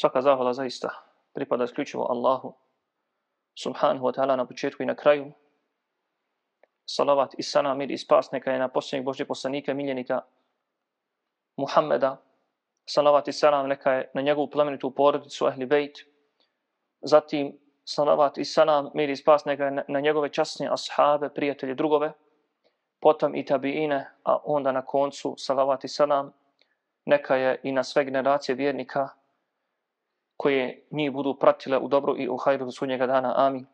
Svaka zahvala zaista pripada isključivo Allahu subhanahu wa ta'ala na početku i na kraju. Salavat i sana, mir i spas neka je na posljednjeg Božje poslanika, miljenika Muhammeda. Salavat i sana neka je na njegovu plemenitu porodicu, ahli bejt. Zatim salavat i sana, mir i spas neka je na, njegove časne ashabe, prijatelje, drugove. Potom i tabiine, a onda na koncu salavat i sana neka je i na sve generacije vjernika koje njih budu pratile u dobro i u hajru do sudnjega dana. Amin.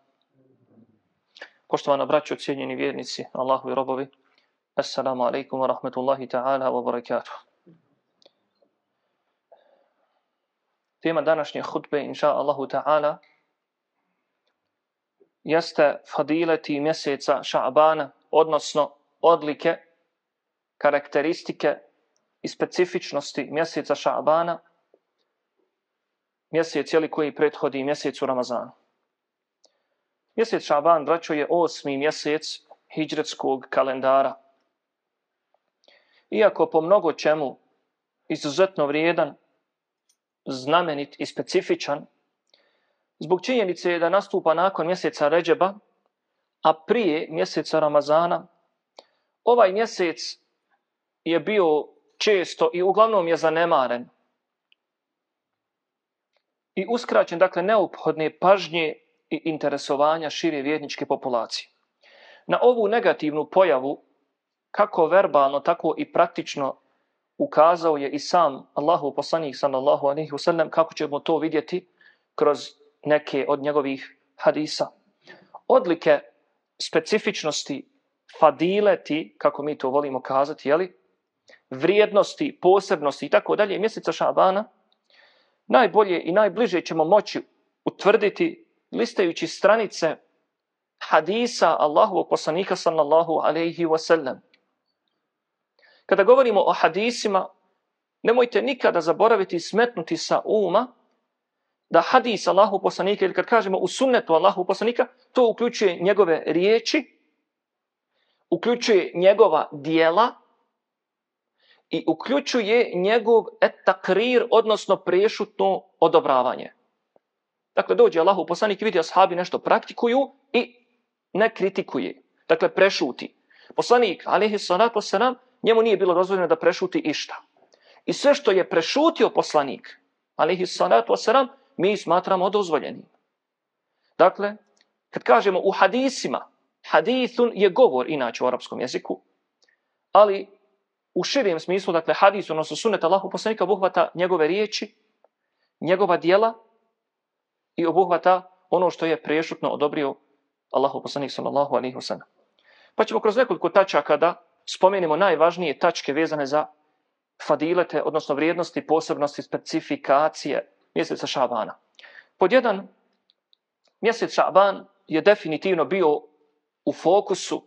Poštovana braćo, cijenjeni vjernici, Allahu i robovi, Assalamu alaikum wa rahmatullahi ta'ala wa barakatuh. Tema današnje hutbe, inša Allahu ta'ala, jeste fadileti mjeseca Ša'bana, odnosno odlike, karakteristike i specifičnosti mjeseca Ša'bana, mjesec jeli koji prethodi mjesecu Ramazanu. Mjesec Šaban, braćo, je osmi mjesec hijđretskog kalendara. Iako po mnogo čemu izuzetno vrijedan, znamenit i specifičan, zbog činjenice je da nastupa nakon mjeseca Ređeba, a prije mjeseca Ramazana, ovaj mjesec je bio često i uglavnom je zanemaren i uskraćen, dakle, neophodne pažnje i interesovanja šire vjerničke populacije. Na ovu negativnu pojavu, kako verbalno, tako i praktično, ukazao je i sam Allahu poslanik sallallahu alaihi wasallam kako ćemo to vidjeti kroz neke od njegovih hadisa. Odlike specifičnosti, fadileti, kako mi to volimo kazati, jeli? vrijednosti, posebnosti i tako dalje, mjeseca Šabana, najbolje i najbliže ćemo moći utvrditi listajući stranice hadisa Allahovog poslanika sallallahu alaihi wasallam. Kada govorimo o hadisima, nemojte nikada zaboraviti i smetnuti sa uma da hadis Allahu poslanika, ili kad kažemo u sunnetu Allahu poslanika, to uključuje njegove riječi, uključuje njegova dijela, i uključuje njegov etakrir, odnosno prešutno odobravanje. Dakle, dođe Allahu poslanik i vidi ashabi nešto praktikuju i ne kritikuje. Dakle, prešuti. Poslanik, alihi salatu wasalam, njemu nije bilo dozvoljeno da prešuti išta. I sve što je prešutio poslanik, alihi salatu wasalam, mi smatramo dozvoljenim. Dakle, kad kažemo u hadisima, hadithun je govor inače u arapskom jeziku, ali u širijem smislu, dakle hadis, odnosno sunet Allahu poslanika obuhvata njegove riječi, njegova dijela i obuhvata ono što je prešutno odobrio Allahu poslanik sallallahu alaihi wasallam. Pa ćemo kroz nekoliko tačaka da spomenimo najvažnije tačke vezane za fadilete, odnosno vrijednosti, posebnosti, specifikacije mjeseca Šabana. Pod jedan, mjesec Šaban je definitivno bio u fokusu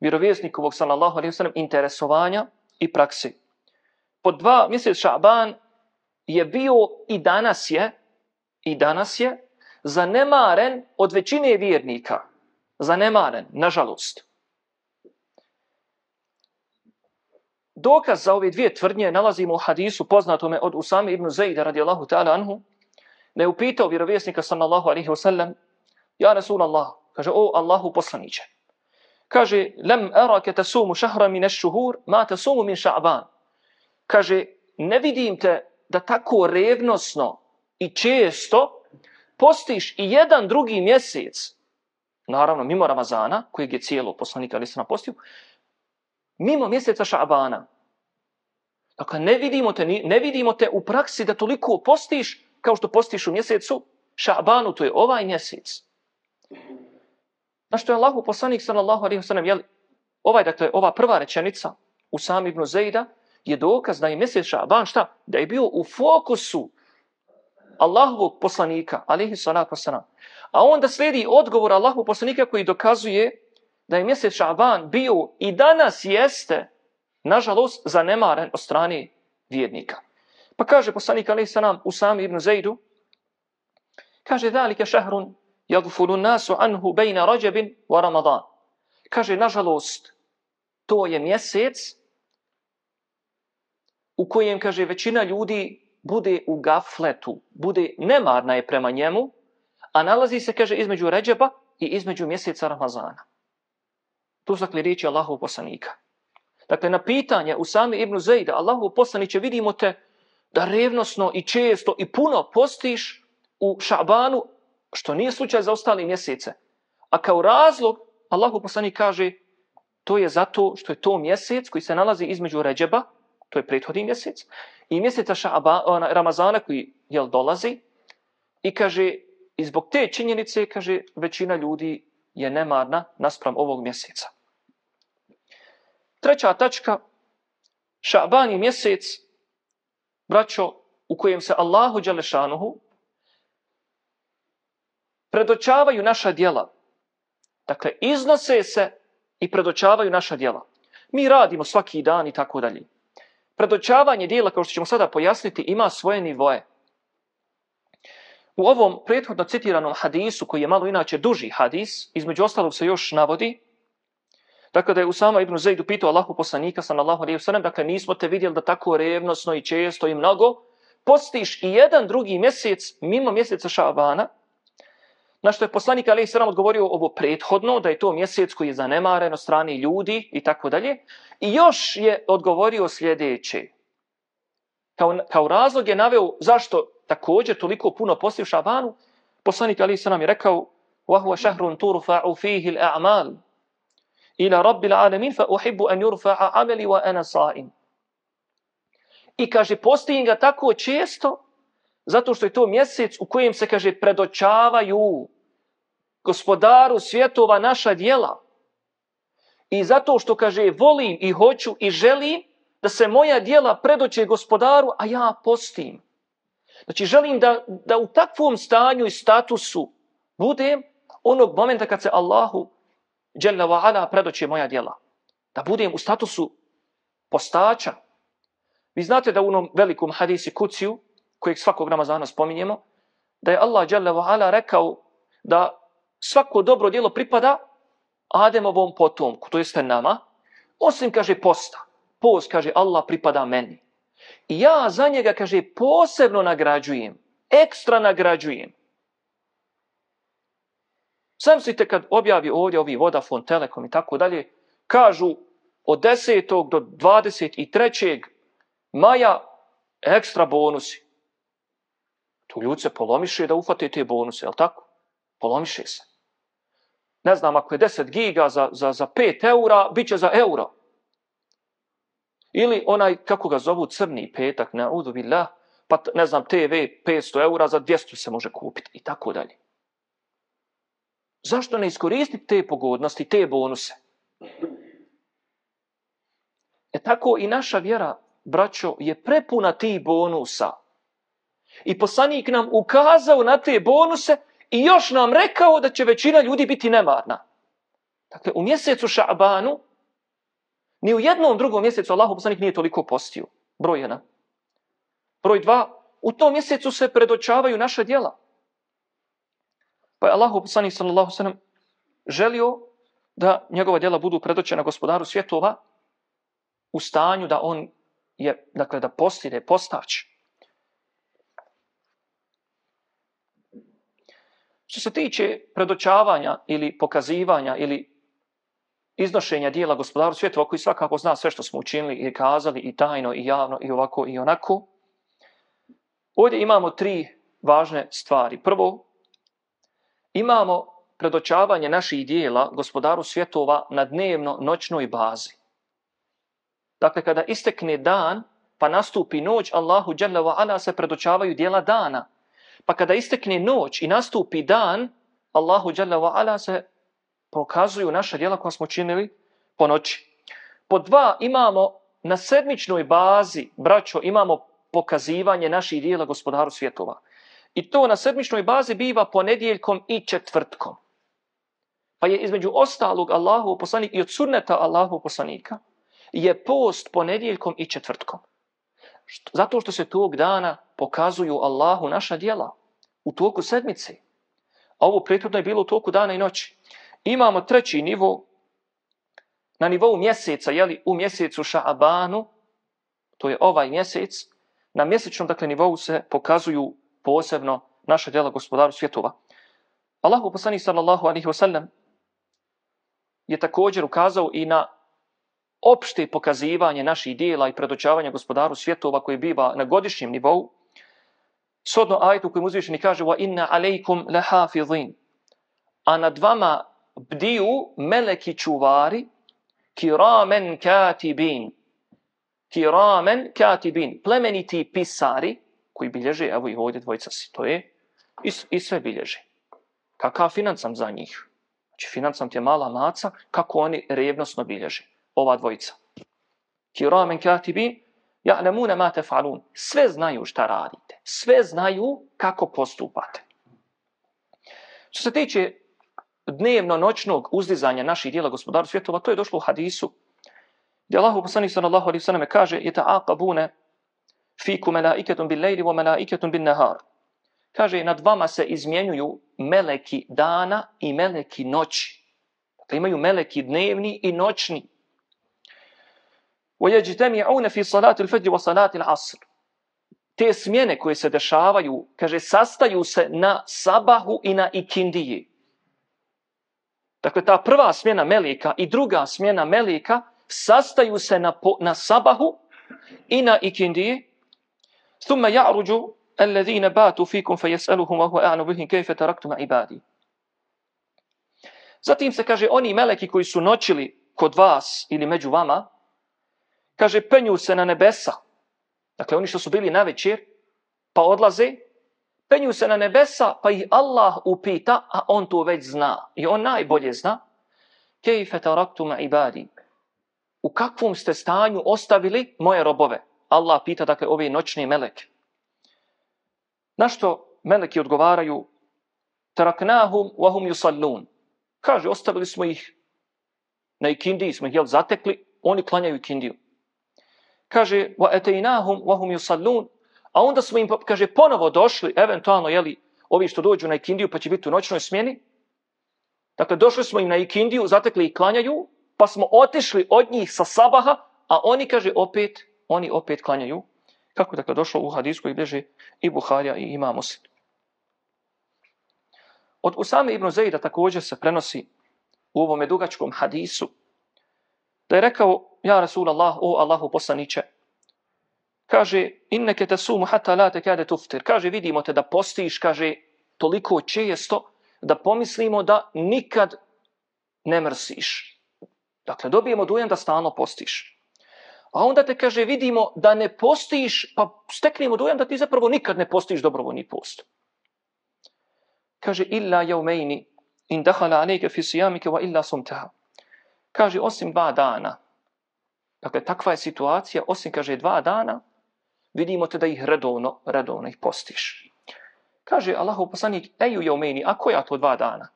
vjerovjesnikovog sallallahu alaihi wasallam interesovanja i praksi. Pod dva, mjesec Šaban je bio i danas je, i danas je, zanemaren od većine vjernika. Zanemaren, nažalost. Dokaz za ove dvije tvrdnje nalazimo u hadisu poznatome od Usame ibn Zejda radijallahu ta'ala anhu, ne upitao vjerovjesnika sallallahu alaihi wasallam, ja Rasulallah, kaže, o Allahu poslaniće, kaže lem araka tasumu shahra min ash-shuhur ma tasumu min sha'ban. Kaže ne vidim te da tako revnosno i često postiš i jedan drugi mjesec. Naravno mimo Ramazana koji je cijelo poslanik ali se postio mimo mjeseca Ša'bana. Dakle ne vidimo te ne vidimo te u praksi da toliko postiš kao što postiš u mjesecu Ša'banu to je ovaj mjesec. Na što je Allahu poslanik sallallahu alaihi wasallam, jel, ovaj, dakle, ova prva rečenica u sam ibn Zejda je dokaz da je mjesec Šaban šta? Da je bio u fokusu Allahovog poslanika, alaihi salatu wasallam. A onda slijedi odgovor Allahu poslanika koji dokazuje da je mjesec Šaban bio i danas jeste, nažalost, zanemaren od strane vjernika. Pa kaže poslanik alaihi salam u sam ibn Zejdu, kaže, dalike šahrun yagfulu nasu anhu bejna rađebin wa ramadan. Kaže, nažalost, to je mjesec u kojem, kaže, većina ljudi bude u gafletu, bude nemarna je prema njemu, a nalazi se, kaže, između Ređeba i između mjeseca Ramazana. To su dakle riječi Allahov poslanika. Dakle, na pitanje u sami Ibnu Zejda, Allahov poslaniće, vidimo te da revnosno i često i puno postiš u Šabanu, što nije slučaj za ostali mjesece. A kao razlog, Allahu poslanik kaže, to je zato što je to mjesec koji se nalazi između Ređeba, to je prethodni mjesec, i mjeseca Šaba, Ramazana koji jel, dolazi, i kaže, i zbog te činjenice, kaže, većina ljudi je nemarna naspram ovog mjeseca. Treća tačka, Šaban je mjesec, braćo, u kojem se Allahu Đalešanuhu predočavaju naša djela. Dakle, iznose se i predočavaju naša djela. Mi radimo svaki dan i tako dalje. Predočavanje dijela, kao što ćemo sada pojasniti, ima svoje nivoje. U ovom prethodno citiranom hadisu, koji je malo inače duži hadis, između ostalog se još navodi, dakle da je Usama ibn Zaidu pitao Allahu poslanika, sallallahu alaihi sellem, dakle nismo te vidjeli da tako revnosno i često i mnogo, postiš i jedan drugi mjesec mimo mjeseca Šabana, Na što je poslanik Ali Sram odgovorio ovo prethodno, da je to mjesec koji je zanemaren od strani ljudi i tako dalje. I još je odgovorio sljedeće. Kao, kao razlog je naveo zašto također toliko puno poslije u Šabanu. Poslanik Ali Sram je rekao وَهُوَ شَهْرٌ تُرْفَعُ فِيهِ الْأَعْمَالِ إِلَى رَبِّ الْعَالَمِينَ فَأُحِبُّ أَنْ يُرْفَعَ عَمَلِ وَأَنَا صَائِمِ I kaže, postoji ga tako često, Zato što je to mjesec u kojem se, kaže, predočavaju gospodaru svjetova naša dijela. I zato što, kaže, volim i hoću i želim da se moja dijela predoće gospodaru, a ja postim. Znači, želim da, da u takvom stanju i statusu budem onog momenta kad se Allahu Jalla wa ala predoće moja dijela. Da budem u statusu postača. Vi znate da u onom velikom hadisi kuciju, kojeg svakog Ramazana spominjemo, da je Allah Jalla wa ala rekao da svako dobro djelo pripada Ademovom potomku, to jeste nama, osim, kaže, posta. Post, kaže, Allah pripada meni. I ja za njega, kaže, posebno nagrađujem, ekstra nagrađujem. Sam si te kad objavi ovdje ovi Vodafone, Telekom i tako dalje, kažu od 10. do 23. maja ekstra bonusi. Tu ljudi se polomiše da uhvate te bonuse, je tako? Polomiše se. Ne znam, ako je 10 giga za, za, za 5 eura, bit će za euro. Ili onaj, kako ga zovu, crni petak, na udu pa ne znam, TV 500 eura za 200 se može kupiti i tako dalje. Zašto ne iskoristiti te pogodnosti, te bonuse? E tako i naša vjera, braćo, je prepuna tih bonusa. I poslanik nam ukazao na te bonuse i još nam rekao da će većina ljudi biti nemarna. Dakle, u mjesecu Ša'banu, ni u jednom drugom mjesecu Allahu poslanik nije toliko postio. Broj jedan. Broj dva, u tom mjesecu se predočavaju naša djela. Pa je Allahu poslanik sallallahu sallam želio da njegova djela budu predočena gospodaru svjetova u stanju da on je, dakle, da postire, postač. Što se tiče predočavanja ili pokazivanja ili iznošenja dijela gospodaru svjetova koji svakako zna sve što smo učinili i kazali i tajno i javno i ovako i onako, ovdje imamo tri važne stvari. Prvo, imamo predočavanje naših dijela gospodaru svjetova na dnevno-noćnoj bazi. Dakle, kada istekne dan, pa nastupi noć, Allahu dželle wa ala se predočavaju dijela dana. Pa kada istekne noć i nastupi dan, Allahu Jalla wa ala se pokazuju naša djela koja smo činili po noći. Po dva imamo na sedmičnoj bazi, braćo, imamo pokazivanje naših dijela gospodaru svjetova. I to na sedmičnoj bazi biva ponedjeljkom i četvrtkom. Pa je između ostalog Allahu poslanik i od sunneta Allahu poslanika je post ponedjeljkom i četvrtkom. Zato što se tog dana pokazuju Allahu naša djela u toku sedmice. A ovo prethodno je bilo u toku dana i noći. Imamo treći nivo, na nivou mjeseca, jeli, u mjesecu Ša'abanu, to je ovaj mjesec, na mjesečnom dakle, nivou se pokazuju posebno naša djela gospodaru svjetova. Allahu poslani sallallahu alaihi wa sallam je također ukazao i na opšte pokazivanje naših dijela i predočavanje gospodaru svjetova koji biva na godišnjem nivou, sodno ajetu kojim uzvišeni kaže wa inna alejkum lahafizin a nad vama bdiju meleki čuvari kiramen katibin. Kiramen katibin plemeniti pisari koji bilježe evo i ovdje dvojica si to je i, i sve bilježe. Kakav financam za njih? Znači financam ti je mala maca kako oni revnosno bilježe ova dvojica. Kiramen katibin Ja'lamuna ma tef'alun. Sve znaju šta radite. Sve znaju kako postupate. Što se tiče dnevno noćnog uzdizanja naših dijela gospodaru svjetova, to je došlo u hadisu. Gdje Allah poslanik poslanih sallallahu alaihi sallam kaže je ta'aqabune fiku melaiketum bil lejli wa melaiketum bin nahar. Kaže, nad vama se izmjenjuju meleki dana i meleki noći. Dakle, imaju meleki dnevni i noćni. وَيَجْتَمِعُونَ فِي صَلَاةِ الْفَجْرِ وَصَلَاةِ الْعَصْرِ Te smjene koje se dešavaju, kaže, sastaju se na sabahu i na ikindiji. Dakle, ta prva smjena melika i druga smjena melika sastaju se na, na sabahu i na ikindiji. ثُمَّ يَعْرُجُ الَّذِينَ بَاتُوا فِيكُمْ فَيَسْأَلُهُمْ وَهُوَ أَعْنُ بِهِمْ كَيْفَ تَرَكْتُمَ عِبَادِي Zatim se kaže, oni meleki koji su noćili kod vas ili među vama, kaže, penju se na nebesa. Dakle, oni što su bili na večer, pa odlaze, penju se na nebesa, pa ih Allah upita, a on to već zna. I on najbolje zna. Kejfe taraktuma ibadi. U kakvom ste stanju ostavili moje robove? Allah pita, dakle, ove noćne meleke. Našto meleki odgovaraju? Taraknahum wahum yusallun. Kaže, ostavili smo ih na ikindiji, smo ih jel, zatekli, oni klanjaju ikindiju kaže wa atainahum wa hum yusallun. A onda smo im kaže ponovo došli eventualno je li ovi što dođu na ikindiju pa će biti u noćnoj smjeni. Dakle došli smo im na ikindiju zatekli i klanjaju pa smo otišli od njih sa sabaha a oni kaže opet oni opet klanjaju. Kako dakle došlo u hadisku i beže i Buharija i ima Muslim. Od Usame ibn Zejda također se prenosi u ovom dugačkom hadisu da je rekao, ja Rasulallah, o Allahu poslaniće, kaže, inneke te sumu hata la te kade tuftir. Kaže, vidimo te da postiš, kaže, toliko često da pomislimo da nikad ne mrsiš. Dakle, dobijemo dujem da stalno postiš. A onda te kaže, vidimo da ne postiš, pa steknemo dujem da ti zapravo nikad ne postiš dobrovoljni post. Kaže, illa jaumejni in dahala aneke fi sijamike wa illa sumteha. Kaže, osim dva dana. Dakle, takva je situacija, osim, kaže, dva dana, vidimo te da ih redovno, redovno ih postiš. Kaže Allahov poslanik, eju je u meni, a koja to dva dana?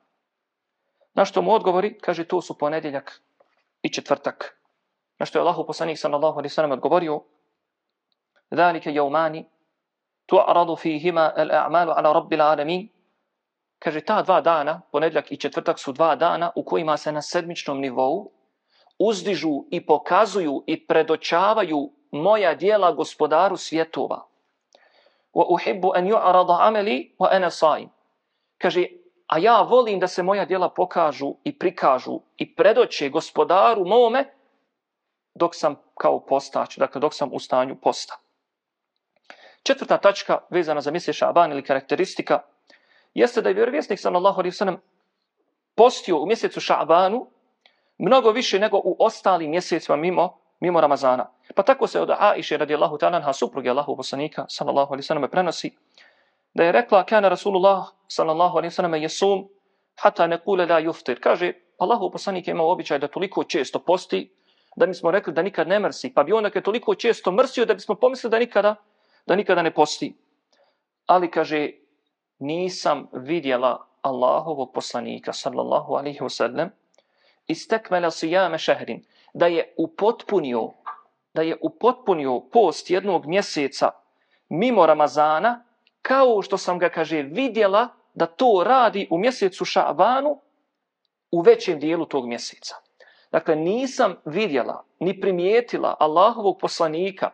Na što mu odgovori, kaže, to su ponedjeljak i četvrtak. Na što je Allahov poslanik, sallallahu alaihi sallam, odgovorio, dhalike je u mani, tu aradu fihima el a'malu ala rabbi la alamin. Kaže, ta dva dana, ponedjeljak i četvrtak, su dva dana u kojima se na sedmičnom nivou uzdižu i pokazuju i predočavaju moja dijela gospodaru svjetova. Wa uhibbu an yu'rada amali wa ana sa'im. Kaže, a ja volim da se moja dijela pokažu i prikažu i predoče gospodaru mome dok sam kao postač, dakle dok sam u stanju posta. Četvrta tačka vezana za mjesec Šaban ili karakteristika jeste da je vjerovjesnik sallallahu alejhi ve sellem postio u mjesecu Ša'banu mnogo više nego u ostalim mjesecima mimo mimo Ramazana. Pa tako se od Aisha radijallahu ta'ala anha supruge Allahu poslanika sallallahu alejhi ve sellem prenosi da je rekla kana Rasulullah sallallahu alejhi ve sellem yasum hatta naqula la yuftir. Kaže Allahu poslanik ima običaj da toliko često posti da mi smo rekli da nikad ne mrsi, pa bi on je toliko često mrsio da bismo pomislili da nikada da nikada ne posti. Ali kaže nisam vidjela Allahovog poslanika sallallahu alejhi ve sellem istekmele sijame šehrin da je upotpunio da je upotpunio post jednog mjeseca mimo Ramazana kao što sam ga kaže vidjela da to radi u mjesecu Šabanu u većem dijelu tog mjeseca. Dakle, nisam vidjela ni primijetila Allahovog poslanika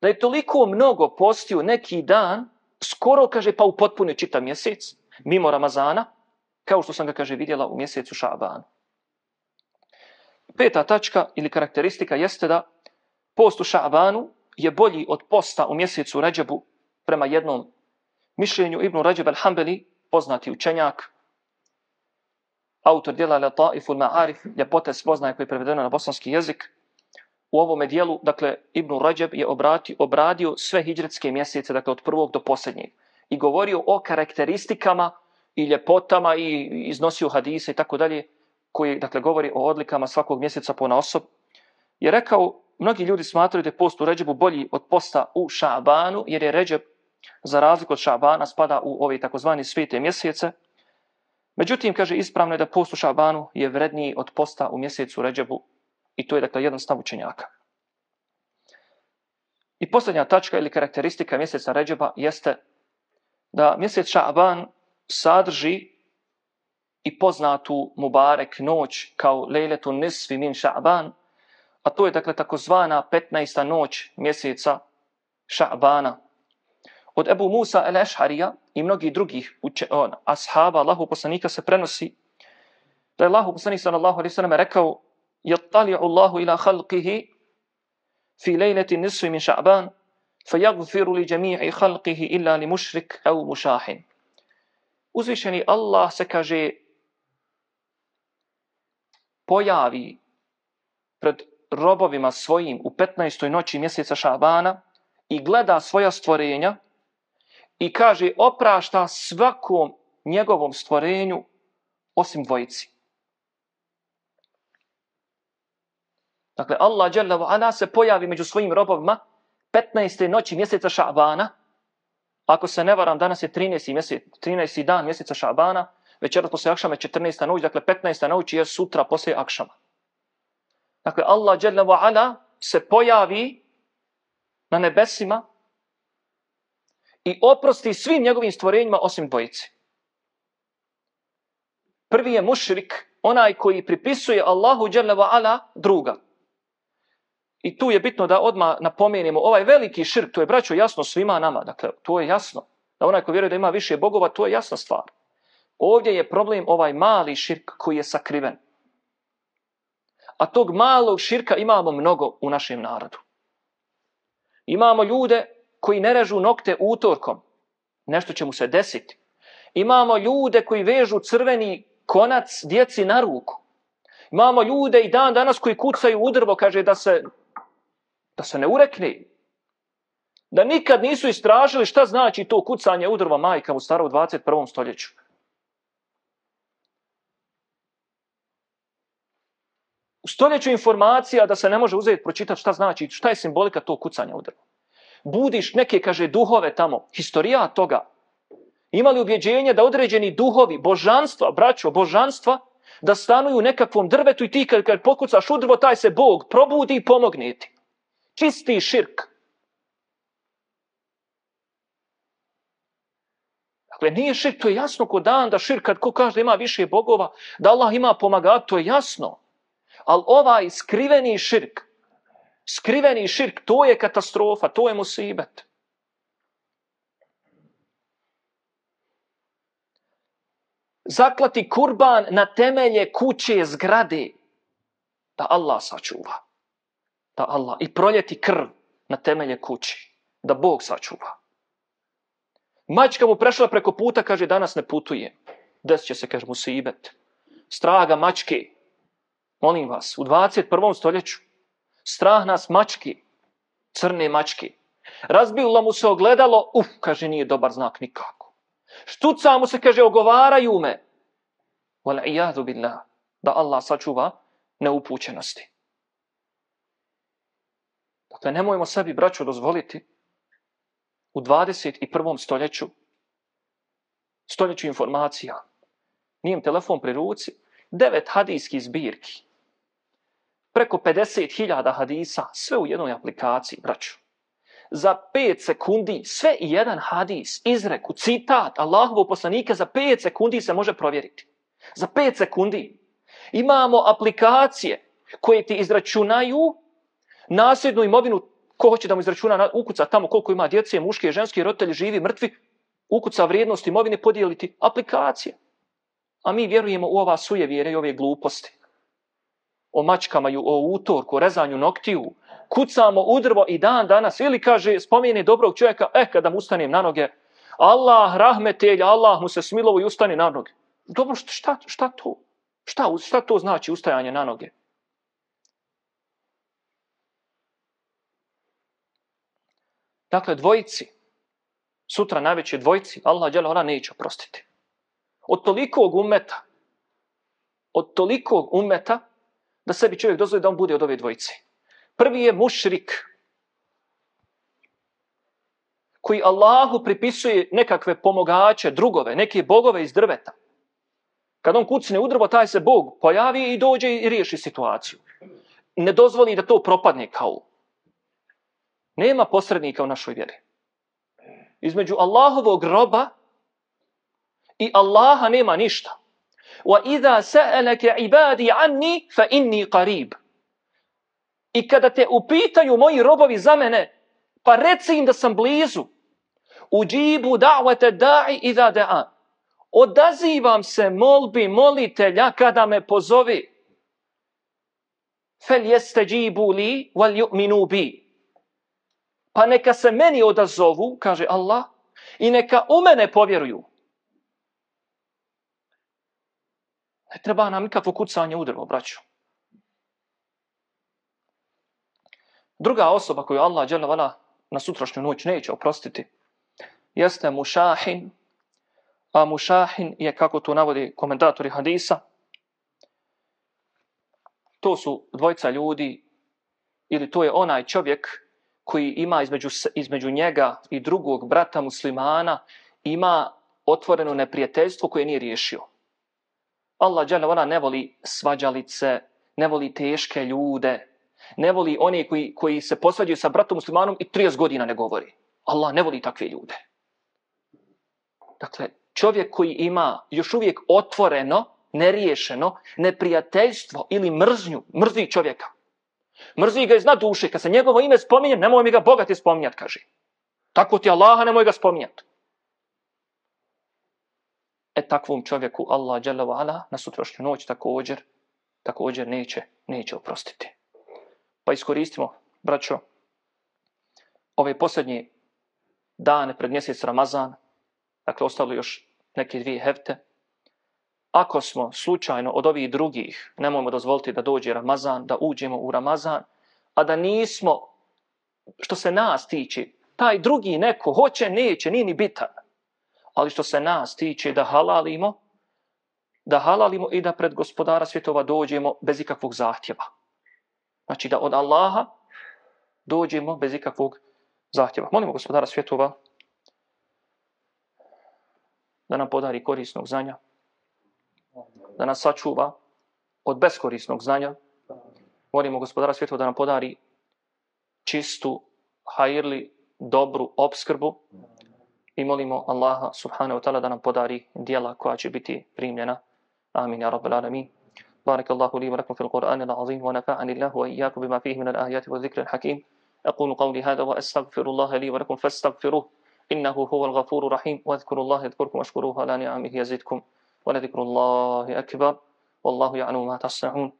da je toliko mnogo postio neki dan, skoro, kaže, pa u potpuni čitav mjesec, mimo Ramazana, kao što sam ga, kaže, vidjela u mjesecu Šabanu. Peta tačka ili karakteristika jeste da post u Šabanu je bolji od posta u mjesecu Ređebu prema jednom mišljenju Ibnu Ređeb al-Hambeli, poznati učenjak, autor dijela Lataifu al-Ma'arif, ljepote spoznaje koji je prevedeno na bosanski jezik, u ovom dijelu, dakle, Ibn Ređeb je obrati, obradio sve hijđretske mjesece, dakle, od prvog do posljednjeg. I govorio o karakteristikama i ljepotama i iznosio hadise i tako dalje, koji, dakle, govori o odlikama svakog mjeseca po naosob, Je rekao, mnogi ljudi smatraju da je post u Ređebu bolji od posta u Šabanu, jer je Ređeb, za razliku od Šabana, spada u ove takozvani svete mjesece. Međutim, kaže, ispravno je da post u Šabanu je vredniji od posta u mjesecu Ređebu, I to je dakle jedan stav učenjaka. I posljednja tačka ili karakteristika mjeseca Ređeba jeste da mjesec Šaban sadrži i poznatu Mubarek noć kao lejletu nisvi min Šaban, a to je dakle takozvana 15. noć mjeseca Šabana. Od Ebu Musa el Ešharija i mnogih drugih uče, on, ashaba Allahu poslanika se prenosi da je Allahu poslanik sallallahu alaihi sallam rekao يطلع الله إلى خلقه في ليلة النصف من شعبان فيغفر لجميع خلقه إلا لمشرك أو مشاحن Uzvišeni Allah se kaže pojavi pred robovima svojim u 15. noći mjeseca Šabana i gleda svoja stvorenja i kaže oprašta svakom njegovom stvorenju osim dvojici. Dakle, Allah Jalla wa se pojavi među svojim robovima 15. noći mjeseca Ša'bana. Ako se ne varam, danas je 13. Mjesec, 13. dan mjeseca Ša'bana. Večeras poslije Akšama je 14. noć, dakle 15. noć je sutra poslije Akšama. Dakle, Allah Jalla wa ala se pojavi na nebesima i oprosti svim njegovim stvorenjima osim dvojici. Prvi je mušrik, onaj koji pripisuje Allahu Jalla wa ala druga. I tu je bitno da odma napomenemo ovaj veliki širk, to je braćo jasno svima nama, dakle to je jasno. Da onaj ko vjeruje da ima više bogova, to je jasna stvar. Ovdje je problem ovaj mali širk koji je sakriven. A tog malog širka imamo mnogo u našem narodu. Imamo ljude koji ne režu nokte utorkom. Nešto će mu se desiti. Imamo ljude koji vežu crveni konac djeci na ruku. Imamo ljude i dan danas koji kucaju u drvo, kaže da se da se ne urekne. Da nikad nisu istražili šta znači to kucanje udrva majka u starom 21. stoljeću. U stoljeću informacija da se ne može uzeti pročitati šta znači, šta je simbolika tog kucanja u drvo. Budiš neke, kaže, duhove tamo, historija toga. Imali ubjeđenje da određeni duhovi, božanstva, braćo, božanstva, da stanuju u nekakvom drvetu i ti kad, kad pokucaš u drvo, taj se Bog probudi i pomogne ti čisti širk. Dakle, nije širk, to je jasno ko dan da širk, kad ko kaže da ima više bogova, da Allah ima pomagat, to je jasno. Ali ovaj skriveni širk, skriveni širk, to je katastrofa, to je musibet. Zaklati kurban na temelje kuće zgrade, da Allah sačuva da Allah i proljeti krv na temelje kući, da Bog sačuva. Mačka mu prešla preko puta, kaže, danas ne putuje. Des će se, kaže, musibet. Straga mačke, molim vas, u 21. stoljeću, strah nas mačke, crne mačke. Razbilo mu se ogledalo, uf, kaže, nije dobar znak nikako. Štuca mu se, kaže, ogovaraju me. Wala ijadu billah, da Allah sačuva neupućenosti. Dakle, nemojmo sebi, braću, dozvoliti u 21. stoljeću, stoljeću informacija, nijem telefon pri ruci, devet hadijskih zbirki, preko 50.000 hadisa, sve u jednoj aplikaciji, braću. Za 5 sekundi, sve i jedan hadis, izreku, citat Allahovog poslanika, za 5 sekundi se može provjeriti. Za 5 sekundi. Imamo aplikacije koje ti izračunaju nasljednu imovinu Ko hoće da mu izračuna ukuca tamo koliko ima djece, muške, ženske, roditelji, živi, mrtvi, ukuca vrijednost imovine, podijeliti aplikacije. A mi vjerujemo u ova sujevjere i ove gluposti. O mačkama, o utorku, o rezanju noktiju. Kucamo u drvo i dan danas. Ili kaže, spomeni dobrog čovjeka, eh, kada mu ustanem na noge, Allah rahmetelj, Allah mu se smilovo i ustane na noge. Dobro, šta, šta to? Šta, šta to znači ustajanje na noge? Dakle, dvojici, sutra najveće dvojici, Allah djela ona neće oprostiti. Od tolikog umeta, od tolikog umeta, da sebi čovjek dozvoli da on bude od ove dvojice. Prvi je mušrik, koji Allahu pripisuje nekakve pomogače, drugove, neke bogove iz drveta. Kad on kucne u drvo, taj se Bog pojavi i dođe i riješi situaciju. Ne dozvoli da to propadne kao. Nema posrednika u našoj vjeri. Između Allahovog groba i Allaha nema ništa. Wa idha sa'alaka ibadi anni fa inni qarib. I kada te upitaju moji robovi za mene, pa reci im da sam blizu. Uđibu da'wata da'i idha da'a. Odazivam se molbi molitelja kada me pozovi. Fel jeste džibu li wal yu'minu bi pa neka se meni odazovu, kaže Allah, i neka u mene povjeruju. Ne treba nam nikakvo kucanje u drvo, braću. Druga osoba koju Allah dželevala na sutrašnju noć neće oprostiti, jeste mušahin, a mušahin je, kako to navodi komentatori hadisa, to su dvojca ljudi, ili to je onaj čovjek koji ima između, između njega i drugog brata muslimana, ima otvoreno neprijateljstvo koje nije riješio. Allah dželle ne voli svađalice, ne voli teške ljude, ne voli one koji, koji se posvađaju sa bratom muslimanom i 30 godina ne govori. Allah ne voli takve ljude. Dakle, čovjek koji ima još uvijek otvoreno, neriješeno, neprijateljstvo ili mrznju, mrzi čovjeka, Mrzi ga iz duše. Kad se njegovo ime spominje, nemoj mi ga bogati spominjat, kaže. Tako ti Allaha, nemoj ga spominjati. E takvom čovjeku Allah ala, na sutrašnju noć također, također neće, neće oprostiti. Pa iskoristimo, braćo, ove posljednje dane pred mjesec Ramazan, dakle ostalo još neke dvije hefte, ako smo slučajno od ovih drugih, nemojmo dozvoliti da dođe Ramazan, da uđemo u Ramazan, a da nismo, što se nas tiče, taj drugi neko hoće, neće, nije ni bitan. Ali što se nas tiče da halalimo, da halalimo i da pred gospodara svjetova dođemo bez ikakvog zahtjeva. Znači da od Allaha dođemo bez ikakvog zahtjeva. Molimo gospodara svjetova da nam podari korisnog znanja, da nas sačuva od beskorisnog znanja. Molimo gospodara svjetova da nam podari čistu, hajirli, dobru obskrbu i molimo Allaha subhanahu wa ta'ala da nam podari dijela koja će biti primljena. Amin ya rabbal alamin. بارك الله لي ولكم في القرآن العظيم ونفعني الله وإياكم بما فيه من الآيات والذكر الحكيم أقول قولي هذا وأستغفر الله لي ولكم فاستغفروه إنه هو الغفور الرحيم واذكروا الله يذكركم واشكروه على نعمه يزدكم ولذكر الله أكبر والله يعلم ما تصنعون